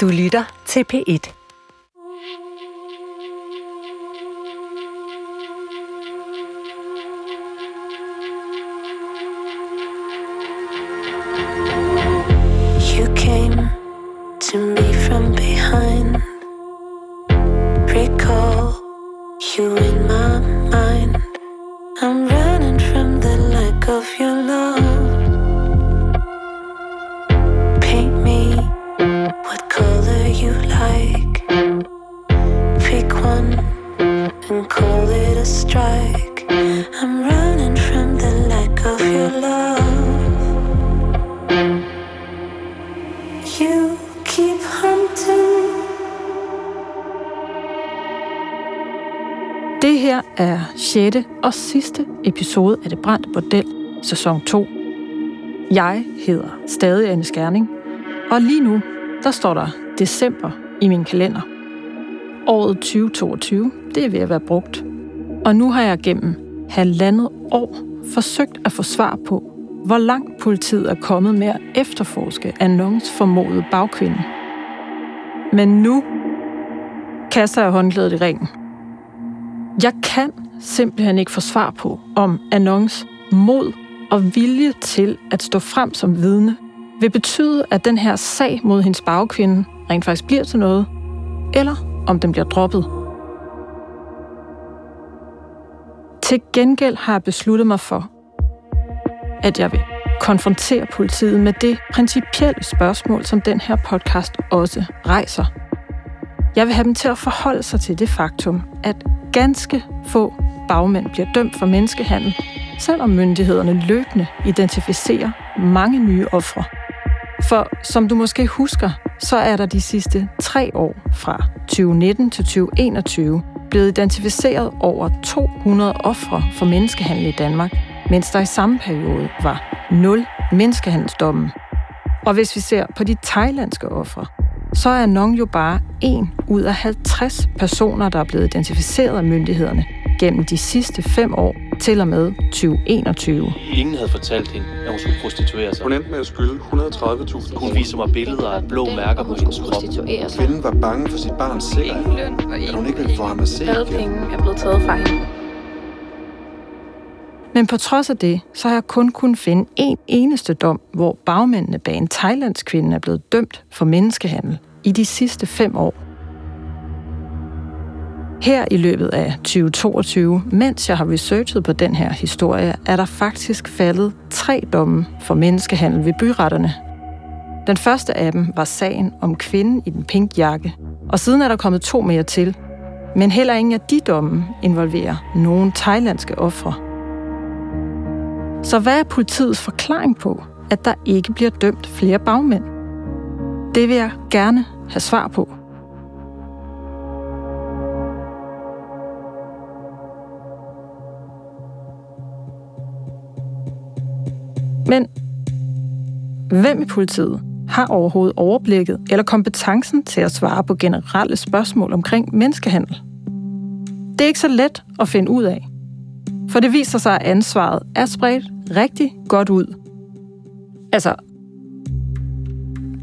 Du lytter til P1. Det her er 6. og sidste episode af Det Brændte Bordel, sæson 2. Jeg hedder stadig Anne Skærning, og lige nu, der står der december i min kalender. Året 2022, det er ved at være brugt. Og nu har jeg gennem halvandet år forsøgt at få svar på, hvor langt politiet er kommet med at efterforske Annons formodede bagkvinde. Men nu kaster jeg håndklædet i ringen. Jeg kan simpelthen ikke få svar på, om Annons mod og vilje til at stå frem som vidne vil betyde, at den her sag mod hendes bagkvinde rent faktisk bliver til noget, eller om den bliver droppet. Til gengæld har jeg besluttet mig for, at jeg vil konfrontere politiet med det principielle spørgsmål, som den her podcast også rejser. Jeg vil have dem til at forholde sig til det faktum, at ganske få bagmænd bliver dømt for menneskehandel, selvom myndighederne løbende identificerer mange nye ofre. For som du måske husker, så er der de sidste tre år fra 2019 til 2021 blevet identificeret over 200 ofre for menneskehandel i Danmark, mens der i samme periode var 0 menneskehandelsdomme. Og hvis vi ser på de thailandske ofre, så er Nong jo bare en ud af 50 personer, der er blevet identificeret af myndighederne gennem de sidste fem år til og med 2021. Ingen havde fortalt hende, at hun skulle prostituere sig. Hun endte med at skylde 130.000 Hun viser mig billeder af blå mærker på hendes krop. Kvinden var bange for sit barns sikkerhed. At hun ikke ville få ham at se Alle igen. penge er blevet taget fra hende. Men på trods af det, så har jeg kun kunnet finde en eneste dom, hvor bagmændene bag en thailandsk kvinde er blevet dømt for menneskehandel i de sidste fem år. Her i løbet af 2022, mens jeg har researchet på den her historie, er der faktisk faldet tre domme for menneskehandel ved byretterne. Den første af dem var sagen om kvinden i den pink jakke, og siden er der kommet to mere til. Men heller ingen af de domme involverer nogen thailandske ofre. Så hvad er politiets forklaring på, at der ikke bliver dømt flere bagmænd? Det vil jeg gerne have svar på. Men hvem i politiet har overhovedet overblikket eller kompetencen til at svare på generelle spørgsmål omkring menneskehandel? Det er ikke så let at finde ud af, for det viser sig, at ansvaret er spredt rigtig godt ud. Altså,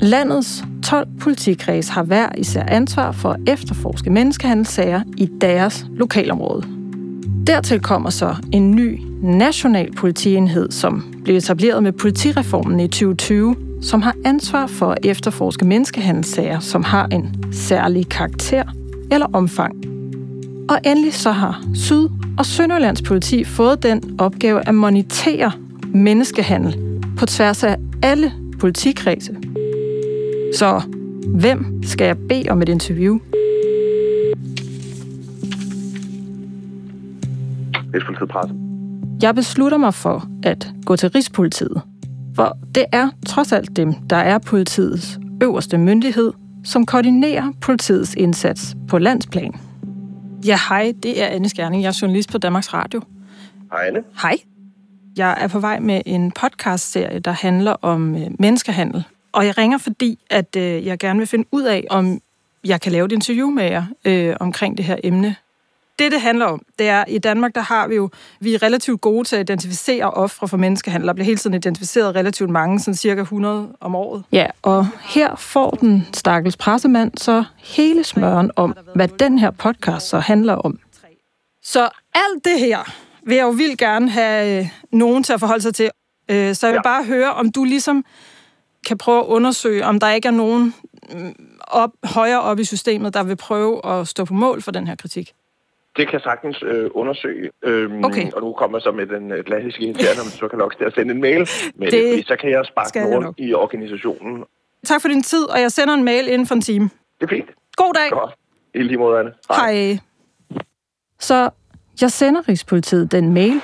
landets 12 politikreds har hver især ansvar for at efterforske menneskehandelssager i deres lokalområde. Dertil kommer så en ny national politienhed, som blev etableret med politireformen i 2020, som har ansvar for at efterforske menneskehandelssager, som har en særlig karakter eller omfang. Og endelig så har Syd- og Sønderlands politi fået den opgave at monitere menneskehandel på tværs af alle politikredse. Så hvem skal jeg bede om et interview? Rigspolitiet presse. Jeg beslutter mig for at gå til Rigspolitiet, for det er trods alt dem, der er politiets øverste myndighed, som koordinerer politiets indsats på landsplan. Ja, hej, det er Anne Skærning. Jeg er journalist på Danmarks Radio. Hej Anne. Hej. Jeg er på vej med en podcastserie, der handler om øh, menneskehandel. Og jeg ringer, fordi at øh, jeg gerne vil finde ud af, om jeg kan lave et interview med jer øh, omkring det her emne. Det, det handler om, det er, i Danmark, der har vi jo, vi er relativt gode til at identificere ofre for menneskehandel. Der bliver hele tiden identificeret relativt mange, sådan cirka 100 om året. Ja, og her får den stakkels pressemand så hele smøren om, hvad den her podcast så handler om. Så alt det her vil jeg jo vildt gerne have øh, nogen til at forholde sig til. Øh, så jeg vil Ja. bare høre, om du ligesom kan prøve at undersøge, om der ikke er nogen mm, op, højere op i systemet, der vil prøve at stå på mål for den her kritik. Det kan jeg sagtens øh, undersøge. Øhm, Okay. Og nu kommer jeg så med den øh, klassiske interne, om så kan nok til at sende en mail med Det det, så kan jeg sparke nogen i organisationen. Tak for din tid, og jeg sender en mail inden for en time. Det er fint. God dag. Godt. I lige måde, Anne. Hej. Så jeg sender Rigspolitiet den mail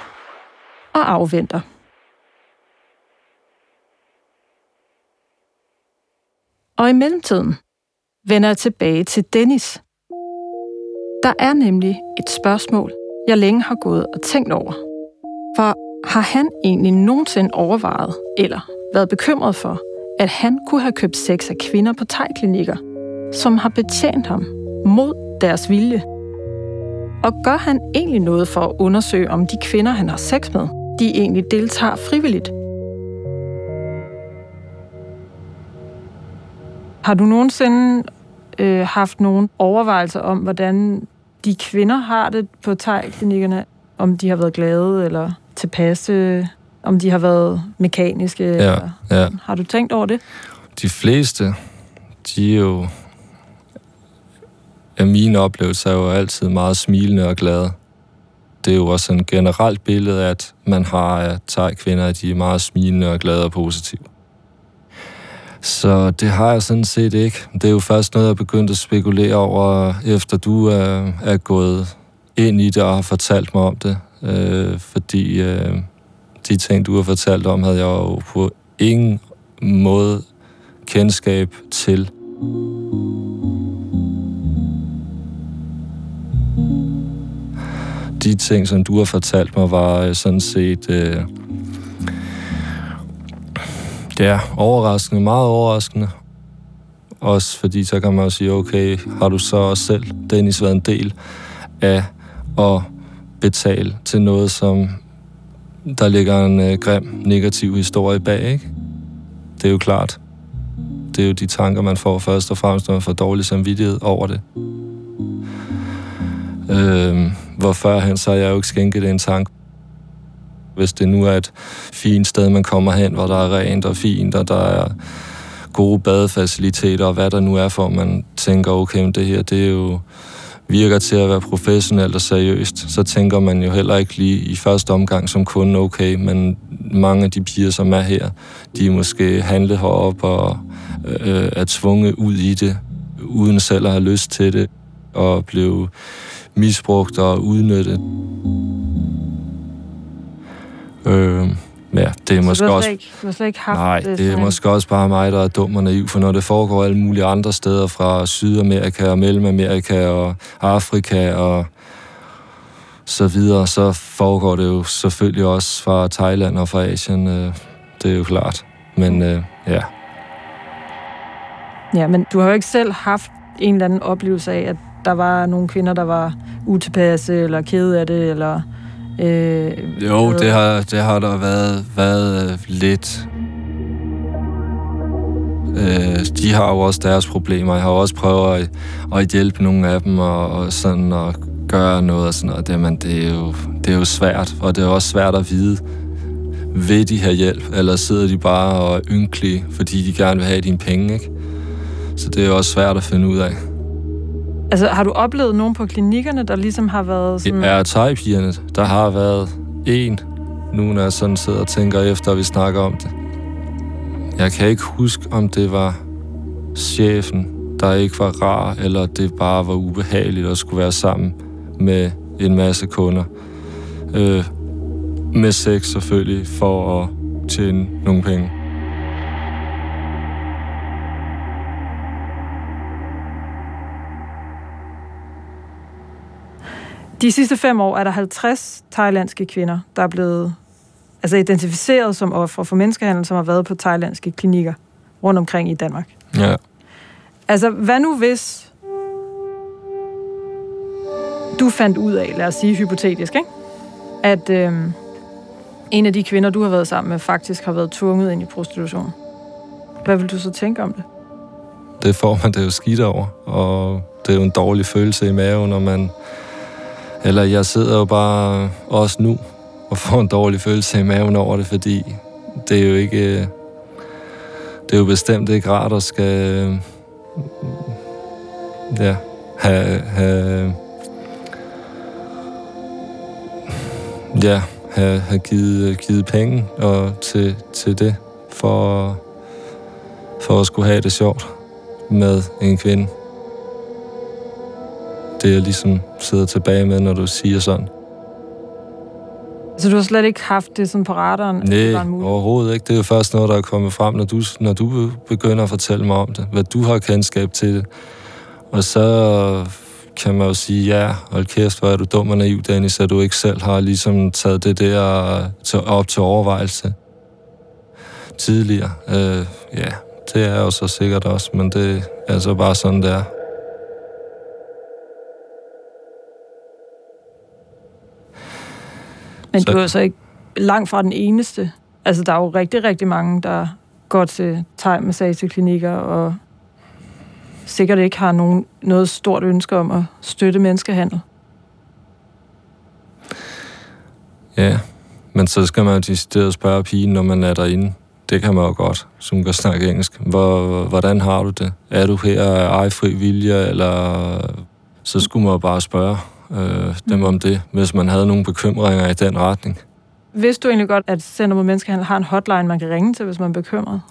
og afventer. Og i mellemtiden vender jeg tilbage til Dennis. Der er nemlig et spørgsmål, jeg længe har gået og tænkt over. For har han egentlig nogensinde overvejet eller været bekymret for, at han kunne have købt sex af kvinder på tegklinikker, som har betjent ham mod deres vilje? Og gør han egentlig noget for at undersøge, om de kvinder, han har sex med, de egentlig deltager frivilligt? Har du nogensinde øh, haft nogle overvejelser om, hvordan de kvinder har det på tegklinikkerne? Om de har været glade eller tilpasse? Om de har været mekaniske? Ja, Eller? ja. Har du tænkt over det? De fleste, de er jo, af mine oplevelser, er jo altid meget smilende og glade. Det er jo også en generelt billede, at man har af thai-kvinder, at de er meget smilende og glade og positive. Så det har jeg sådan set ikke. Det er jo først noget, jeg begyndte at spekulere over, efter du er, er gået ind i det og har fortalt mig om det. Øh, fordi øh, de ting, du har fortalt om, havde jeg jo på ingen måde kendskab til. De ting, som du har fortalt mig, var øh, sådan set... Øh, ja, overraskende, meget overraskende. Også fordi så kan man jo sige, okay, har du så også selv, Dennis, været en del af at betale til noget, som der ligger en øh, grim, negativ historie bag, ikke? Det er jo klart. Det er jo de tanker, man får først og fremmest, når man får dårlig samvittighed over det. Øh, hvor førhen, så har jeg jo ikke skænket det en tanke. Hvis det nu er et fint sted, man kommer hen, hvor der er rent og fint, og der er gode badefaciliteter, og hvad der nu er for, man tænker, okay, men det her, det er jo virker til at være professionelt og seriøst, så tænker man jo heller ikke lige i første omgang som kunde, okay, men mange af de piger, som er her, de er måske handlet herop og øh, er tvunget ud i det, uden selv at have lyst til det, og blev misbrugt og udnyttet. Øh, ja, det er Så måske du har også ikke, du har slet ikke haft Nej, det det er måske også bare mig, der er dum og naiv, for når det foregår alle mulige andre steder fra Sydamerika og Mellemamerika og Afrika og så videre, så foregår det jo selvfølgelig også fra Thailand og fra Asien. øh, Det er jo klart. Men øh, ja, Ja, men du har jo ikke selv haft en eller anden oplevelse af, at der var nogle kvinder, der var utilpasse eller kede af det, eller... Øh, jo, det har, det har der været, været øh, lidt. Øh, de har jo også deres problemer. Jeg har også prøvet at, at hjælpe nogle af dem og, og sådan at gøre noget og sådan noget. Det, men det er, jo, det er jo svært, og det er også svært at vide, vil de have hjælp, eller sidder de bare og er ynkelige, fordi de gerne vil have dine penge, ikke? Så det er jo også svært at finde ud af. Altså, har du oplevet nogen på klinikkerne, der ligesom har været sådan... Er tegpigerne, der har været en, nu når jeg sådan sidder og tænker efter, at vi snakker om det. Jeg kan ikke huske, om det var chefen, der ikke var rar, eller det bare var ubehageligt at skulle være sammen med en masse kunder. Øh, med sex selvfølgelig, for at tjene nogle penge. De sidste fem år er der 50 thailandske kvinder, der er blevet altså identificeret som ofre for menneskehandel, som har været på thailandske klinikker rundt omkring i Danmark. Ja. Altså, hvad nu hvis... du fandt ud af, lad os sige hypotetisk, ikke? at øh, en af de kvinder, du har været sammen med, faktisk har været tvunget ind i prostitution. Hvad vil du så tænke om det? Det får man det jo skidt over, og det er jo en dårlig følelse i maven, når man... Eller jeg sidder jo bare også nu og får en dårlig følelse i maven over det, fordi det er jo ikke... Øh, det er jo bestemt ikke rart at skal... Øh, ja, have, have ja, have, have givet, givet penge og til, til det, for, for at skulle have det sjovt med en kvinde. Det jeg ligesom sidder tilbage med, når du siger sådan. Så du har slet ikke haft det sådan på radaren? Nej, overhovedet ikke. Det er jo først noget, der er kommet frem, når du, når du begynder at fortælle mig om det. Hvad du har kendskab til det. Og så kan man jo sige, ja, hold kæft, hvor er du dum og naiv, Dennis, at du ikke selv har ligesom taget det der op til overvejelse tidligere. Øh, ja, det er jo så sikkert også, men det er så bare sådan, det Men så... du er så ikke langt fra den eneste. Altså, der er jo rigtig, rigtig mange, der går til thai-massageklinikker og sikkert ikke har nogen, noget stort ønske om at støtte menneskehandel. Ja, men så skal man jo decideret spørge pigen, når man er derinde. Det kan man jo godt, som kan snakke engelsk. Hvor, hvordan har du det? Er du her af fri vilje, eller så skulle man jo bare spørge øh, dem mm. om det, hvis man havde nogle bekymringer i den retning. Vidste du egentlig godt, at Center mod Menneskehandel har en hotline, man kan ringe til, hvis man er bekymret?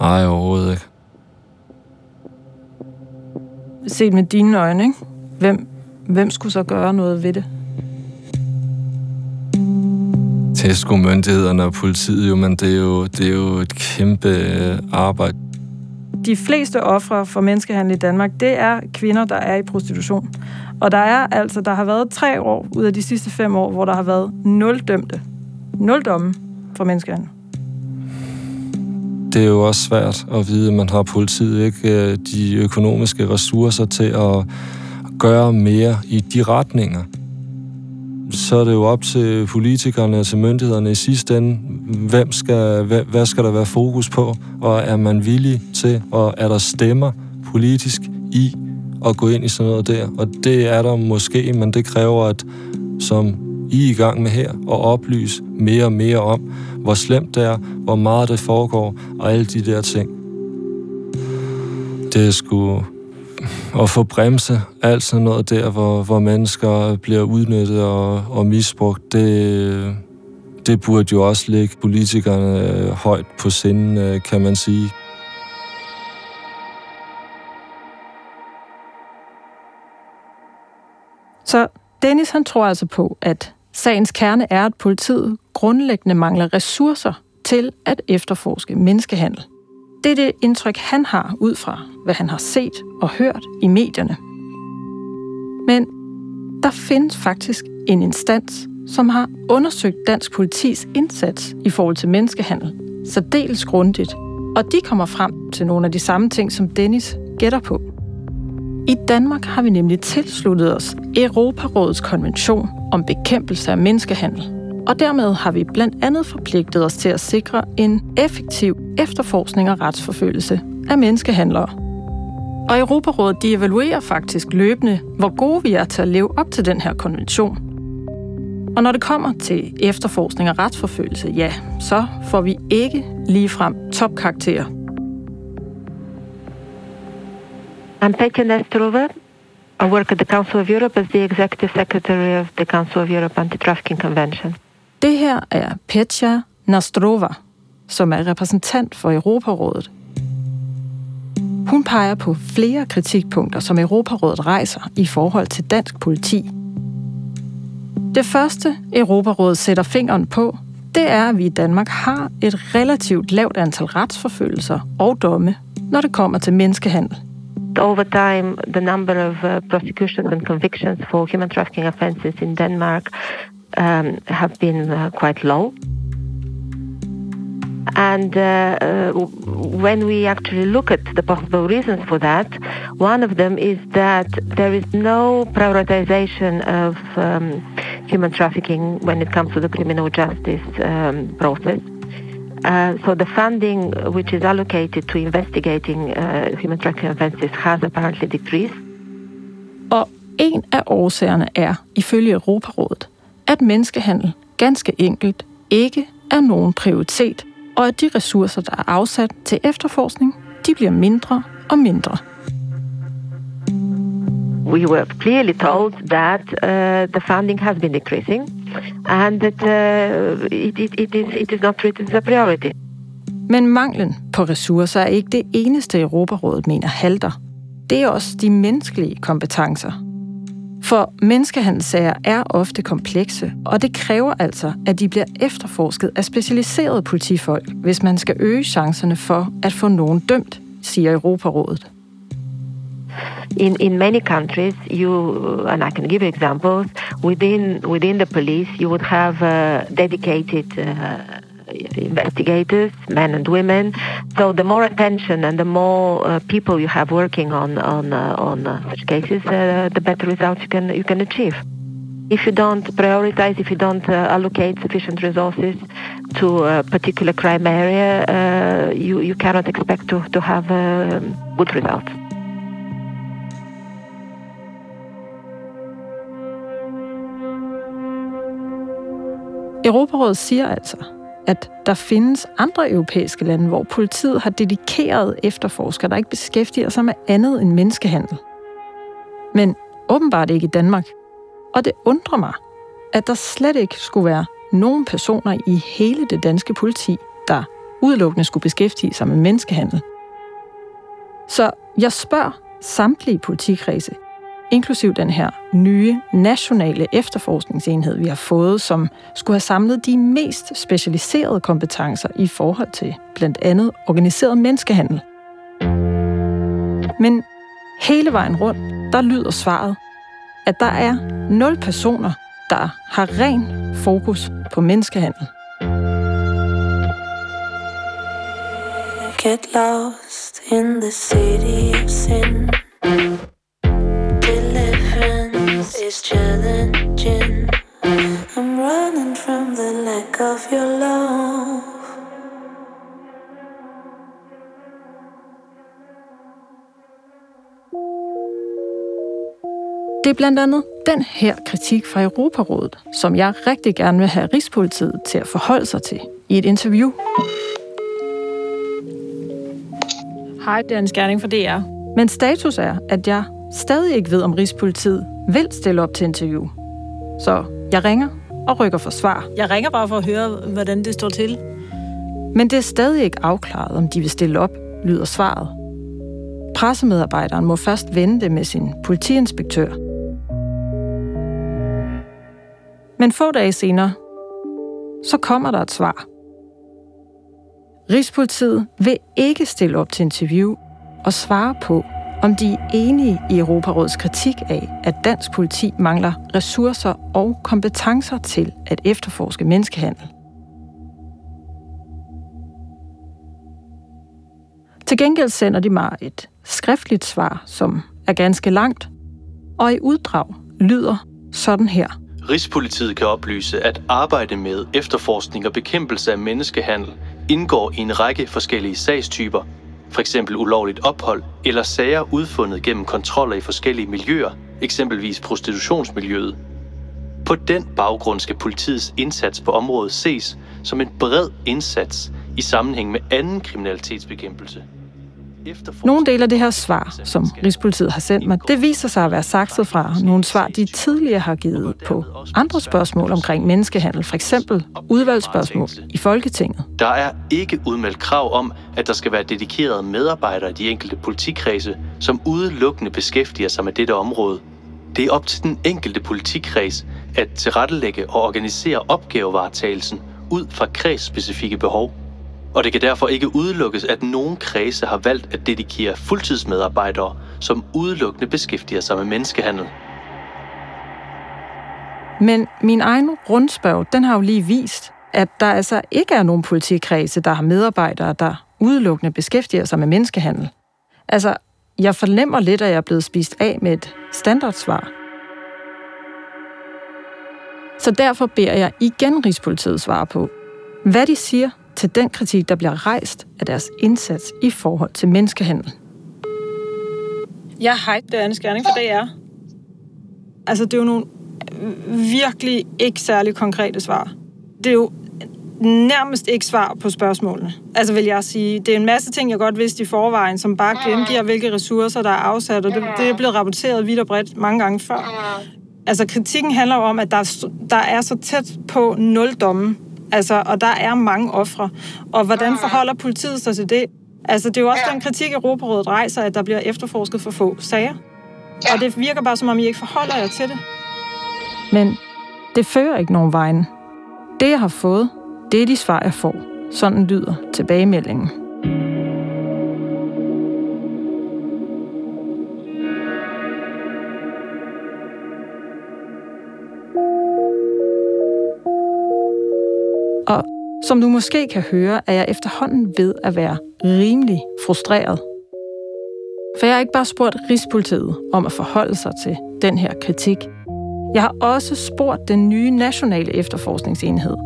Nej, overhovedet ikke. Set med dine øjne, ikke? Hvem, hvem skulle så gøre noget ved det? Det skulle myndighederne og politiet jo, men det er jo, det er jo et kæmpe arbejde. De fleste ofre for menneskehandel i Danmark, det er kvinder, der er i prostitution. Og der er altså, der har været tre år ud af de sidste fem år, hvor der har været nul dømte. Nul domme for menneskehandel. Det er jo også svært at vide, at man har politiet ikke øh, de økonomiske ressourcer til at gøre mere i de retninger. Så er det jo op til politikerne og til myndighederne i sidste ende, hvem skal, hvad, hvad skal der være fokus på, og er man villig til, og er der stemmer politisk i at gå ind i sådan noget der. Og det er der måske, men det kræver, at som I er i gang med her, at oplyse mere og mere om, hvor slemt det er, hvor meget det foregår, og alle de der ting. Det er sgu at få bremse alt sådan noget der, hvor, hvor mennesker bliver udnyttet og, og misbrugt, det, det burde jo også ligge politikerne øh, højt på sinden, øh, kan man sige. Så Dennis han tror altså på, at sagens kerne er, at politiet grundlæggende mangler ressourcer til at efterforske menneskehandel. Det er det indtryk, han har ud fra, hvad han har set og hørt i medierne. Men der findes faktisk en instans, som har undersøgt dansk politis indsats i forhold til menneskehandel særdeles grundigt, og de kommer frem til nogle af de samme ting, som Dennis gætter på. I Danmark har vi nemlig tilsluttet os Europarådets konvention om bekæmpelse af menneskehandel. Og dermed har vi blandt andet forpligtet os til at sikre en effektiv efterforskning og retsforfølgelse af menneskehandlere. Og Europarådet de evaluerer faktisk løbende, hvor gode vi er til at leve op til den her konvention. Og når det kommer til efterforskning og retsforfølgelse, ja, så får vi ikke ligefrem topkarakterer I'm Petya Nestrova. I work at the Council of Europe as the Executive Secretary of the Council of Europe Anti-Trafficking Convention. Det her er Petja Nastrova, som er repræsentant for Europarådet. Hun peger på flere kritikpunkter, som Europarådet rejser i forhold til dansk politi. Det første, Europarådet sætter fingeren på, det er, at vi i Danmark har et relativt lavt antal retsforfølgelser og domme, når det kommer til menneskehandel over time, the number of uh, prosecutions and convictions for human trafficking offences in Denmark um, have been uh, quite low. And uh, uh, when we actually look at the possible reasons for that, one of them is that there is no prioritization of um, human trafficking when it comes to the criminal justice um, process. Uh, so the funding which is allocated to investigating uh, human trafficking offenses has apparently decreased. Og en af årsagerne er, ifølge Europarådet, at menneskehandel ganske enkelt ikke er nogen prioritet, og at de ressourcer, der er afsat til efterforskning, de bliver mindre og mindre. We were clearly told that uh, the funding has been decreasing and that uh, it, it, it, is, it is not treated as a priority. Men manglen på ressourcer er ikke det eneste, Europarådet mener halter. Det er også de menneskelige kompetencer. For menneskehandelssager er ofte komplekse, og det kræver altså, at de bliver efterforsket af specialiserede politifolk, hvis man skal øge chancerne for at få nogen dømt, siger Europarådet. In, in many countries, you uh, and I can give examples within within the police, you would have uh, dedicated uh, investigators, men and women. So the more attention and the more uh, people you have working on on uh, on uh, such cases, uh, the better results you can you can achieve. If you don't prioritize, if you don't allocate sufficient resources to a particular crime area, you you cannot expect to to have good results. Europarådet siger altså, at der findes andre europæiske lande, hvor politiet har dedikeret efterforskere, der ikke beskæftiger sig med andet end menneskehandel. Men åbenbart ikke i Danmark. Og det undrer mig, at der slet ikke skulle være nogen personer i hele det danske politi, der udelukkende skulle beskæftige sig med menneskehandel. Så jeg spørger samtlige politikredse, inklusiv den her nye nationale efterforskningsenhed, vi har fået, som skulle have samlet de mest specialiserede kompetencer i forhold til blandt andet organiseret menneskehandel. Men hele vejen rundt, der lyder svaret, at der er nul personer, der har ren fokus på menneskehandel. Get lost in the city of sin is challenging. I'm running from the lack of your love. Det er blandt andet den her kritik fra Europarådet, som jeg rigtig gerne vil have Rigspolitiet til at forholde sig til i et interview. Hej, det er en skærning for DR. Men status er, at jeg stadig ikke ved, om Rigspolitiet vil stille op til interview. Så jeg ringer og rykker for svar. Jeg ringer bare for at høre, hvordan det står til. Men det er stadig ikke afklaret, om de vil stille op, lyder svaret. Pressemedarbejderen må først vente med sin politiinspektør. Men få dage senere, så kommer der et svar. Rigspolitiet vil ikke stille op til interview og svare på, om de er enige i Europarådets kritik af, at dansk politi mangler ressourcer og kompetencer til at efterforske menneskehandel. Til gengæld sender de mig et skriftligt svar, som er ganske langt, og i uddrag lyder sådan her. Rigspolitiet kan oplyse, at arbejde med efterforskning og bekæmpelse af menneskehandel indgår i en række forskellige sagstyper, f.eks. ulovligt ophold eller sager udfundet gennem kontroller i forskellige miljøer, eksempelvis prostitutionsmiljøet. På den baggrund skal politiets indsats på området ses som en bred indsats i sammenhæng med anden kriminalitetsbekæmpelse. Nogle dele af det her svar, som Rigspolitiet har sendt mig, det viser sig at være sakset fra nogle svar, de tidligere har givet på andre spørgsmål. omkring menneskehandel, for eksempel udvalgsspørgsmål i Folketinget. Der er ikke udmeldt krav om, at der skal være dedikerede medarbejdere i de enkelte politikredse, som udelukkende beskæftiger sig med dette område. Det er op til den enkelte politikreds at tilrettelægge og organisere opgavevaretagelsen ud fra kredsspecifikke behov og det kan derfor ikke udelukkes, at nogen kredse har valgt at dedikere fuldtidsmedarbejdere, som udelukkende beskæftiger sig med menneskehandel. Men min egen rundspørg, den har jo lige vist, at der altså ikke er nogen politikredse, der har medarbejdere, der udelukkende beskæftiger sig med menneskehandel. Altså, jeg fornemmer lidt, at jeg er blevet spist af med et standardsvar. Så derfor beder jeg igen Rigspolitiet svare på, hvad de siger til den kritik, der bliver rejst af deres indsats i forhold til menneskehandel. Jeg hej, det andet skærning for DR. Altså, det er jo nogle virkelig ikke særlig konkrete svar. Det er jo nærmest ikke svar på spørgsmålene. Altså vil jeg sige, det er en masse ting, jeg godt vidste i forvejen, som bare gengiver, hvilke ressourcer, der er afsat, og det, det er blevet rapporteret vidt og bredt mange gange før. Altså kritikken handler om, at der der er så tæt på nul domme, altså, og der er mange ofre. Og hvordan forholder politiet sig til det? Altså, det er jo også den kritik, Europarådet rejser, at der bliver efterforsket for få sager. Og det virker bare, som om I ikke forholder jer til det. Men det fører ikke nogen vejen. Det, jeg har fået, det er de svar, jeg får. Sådan lyder tilbagemeldingen. Som du måske kan høre, er jeg efterhånden ved at være rimelig frustreret. For jeg har ikke bare spurgt Rigspolitiet om at forholde sig til den her kritik. Jeg har også spurgt den nye nationale efterforskningsenhed,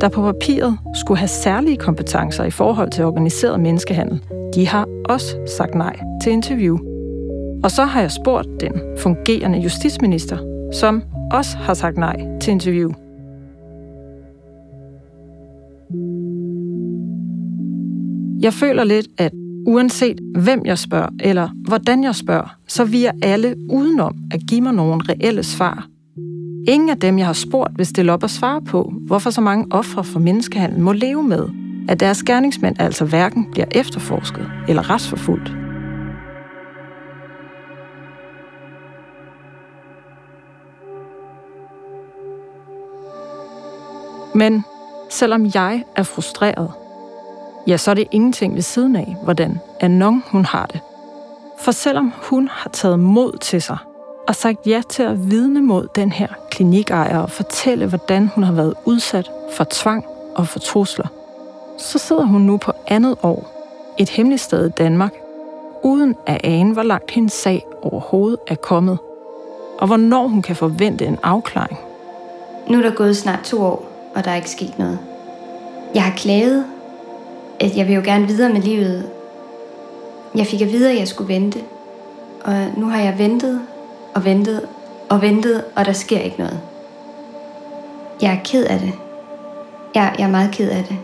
der på papiret skulle have særlige kompetencer i forhold til organiseret menneskehandel. De har også sagt nej til interview. Og så har jeg spurgt den fungerende justitsminister, som også har sagt nej til interview. Jeg føler lidt, at uanset hvem jeg spørger, eller hvordan jeg spørger, så vi er alle udenom at give mig nogle reelle svar. Ingen af dem, jeg har spurgt, vil stille op og svare på, hvorfor så mange ofre for menneskehandel må leve med, at deres gerningsmænd altså hverken bliver efterforsket eller retsforfulgt. Men selvom jeg er frustreret, ja, så er det ingenting ved siden af, hvordan Anon hun har det. For selvom hun har taget mod til sig og sagt ja til at vidne mod den her klinikejer og fortælle, hvordan hun har været udsat for tvang og for trusler, så sidder hun nu på andet år et hemmeligt sted i Danmark, uden at ane, hvor langt hendes sag overhovedet er kommet, og hvornår hun kan forvente en afklaring. Nu er der gået snart to år, og der er ikke sket noget. Jeg har klaget, at jeg vil jo gerne videre med livet. Jeg fik at vide, at jeg skulle vente. Og nu har jeg ventet og ventet og ventet, og der sker ikke noget. Jeg er ked af det. Jeg, jeg er meget ked af det.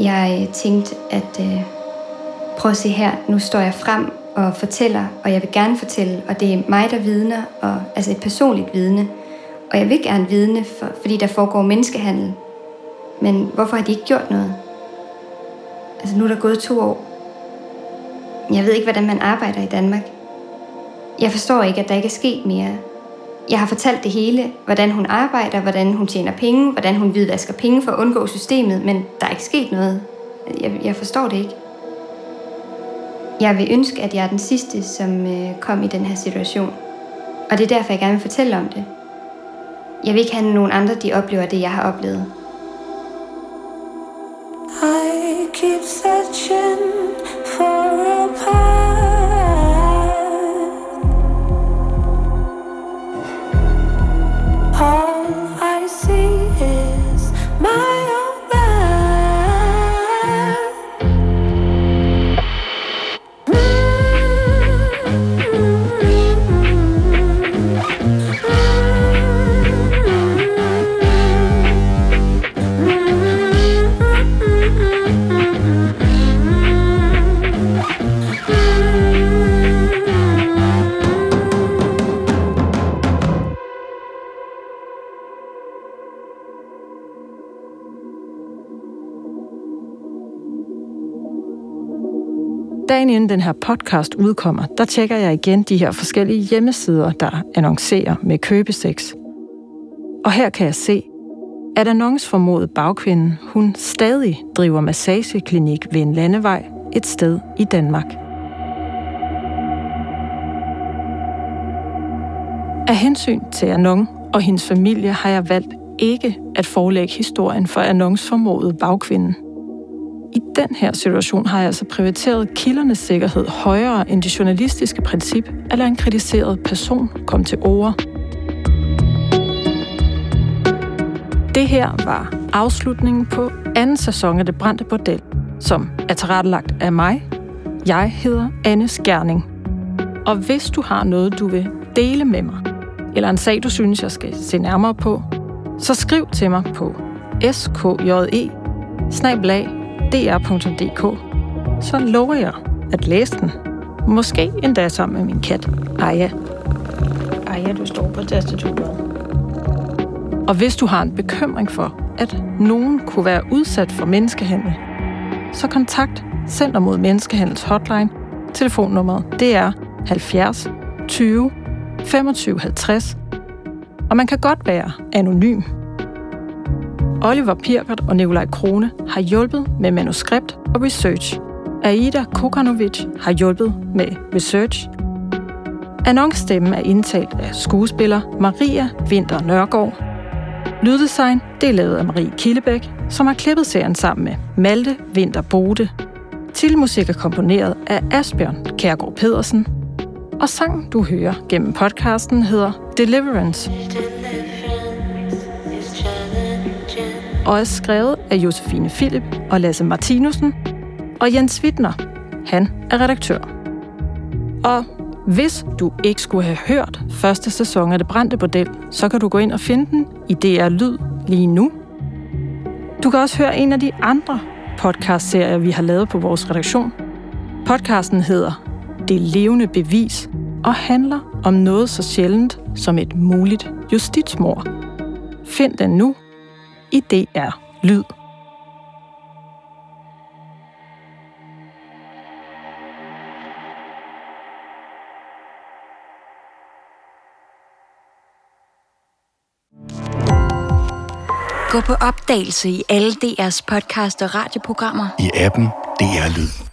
Jeg øh, tænkte, at øh, prøv at se her, nu står jeg frem og fortæller, og jeg vil gerne fortælle, og det er mig, der vidner, og, altså et personligt vidne. Og jeg vil gerne vidne, for, fordi der foregår menneskehandel. Men hvorfor har de ikke gjort noget? Altså nu er der gået to år. Jeg ved ikke, hvordan man arbejder i Danmark. Jeg forstår ikke, at der ikke er sket mere. Jeg har fortalt det hele, hvordan hun arbejder, hvordan hun tjener penge, hvordan hun hvidvasker penge for at undgå systemet, men der er ikke sket noget. Jeg, jeg forstår det ikke. Jeg vil ønske, at jeg er den sidste, som øh, kom i den her situation. Og det er derfor, jeg gerne vil fortælle om det. Jeg vil ikke have nogen andre, de oplever det, jeg har oplevet. I keep searching for a path. Inden den her podcast udkommer, der tjekker jeg igen de her forskellige hjemmesider, der annoncerer med købeseks. Og her kan jeg se, at annonceformodet bagkvinden, hun stadig driver massageklinik ved en landevej et sted i Danmark. Af hensyn til Anon og hendes familie har jeg valgt ikke at forelægge historien for annonceformodet bagkvinden. I den her situation har jeg altså prioriteret kildernes sikkerhed højere end det journalistiske princip at lade en kritiseret person komme til ord. Det her var afslutningen på anden sæson af Det Brændte Bordel, som er tilrettelagt af mig. Jeg hedder Anne Skærning. Og hvis du har noget, du vil dele med mig, eller en sag, du synes, jeg skal se nærmere på, så skriv til mig på skje dr.dk. Så lover jeg at læse den. Måske endda sammen med min kat, Aya. Aya, du står på tastaturet. Og hvis du har en bekymring for, at nogen kunne være udsat for menneskehandel, så kontakt Center mod Menneskehandels hotline. Telefonnummeret det er 70 20 25 50. Og man kan godt være anonym. Oliver Pirkert og Nikolaj Krone har hjulpet med manuskript og research. Aida Kokanovic har hjulpet med research. Annoncestemmen er indtalt af skuespiller Maria Vinter Nørgaard. Lyddesign det er lavet af Marie Killebæk, som har klippet serien sammen med Malte Vinter Bode. Tilmusik er komponeret af Asbjørn Kærgaard Pedersen. Og sangen, du hører gennem podcasten, hedder Deliverance og er skrevet af Josefine Philip og Lasse Martinussen, og Jens Wittner, han er redaktør. Og hvis du ikke skulle have hørt første sæson af Det Brændte Bordel, så kan du gå ind og finde den i DR Lyd lige nu. Du kan også høre en af de andre podcastserier, vi har lavet på vores redaktion. Podcasten hedder Det levende bevis og handler om noget så sjældent som et muligt justitsmord. Find den nu i DR Lyd. Gå på opdagelse i alle DR's podcast og radioprogrammer. I appen DR Lyd.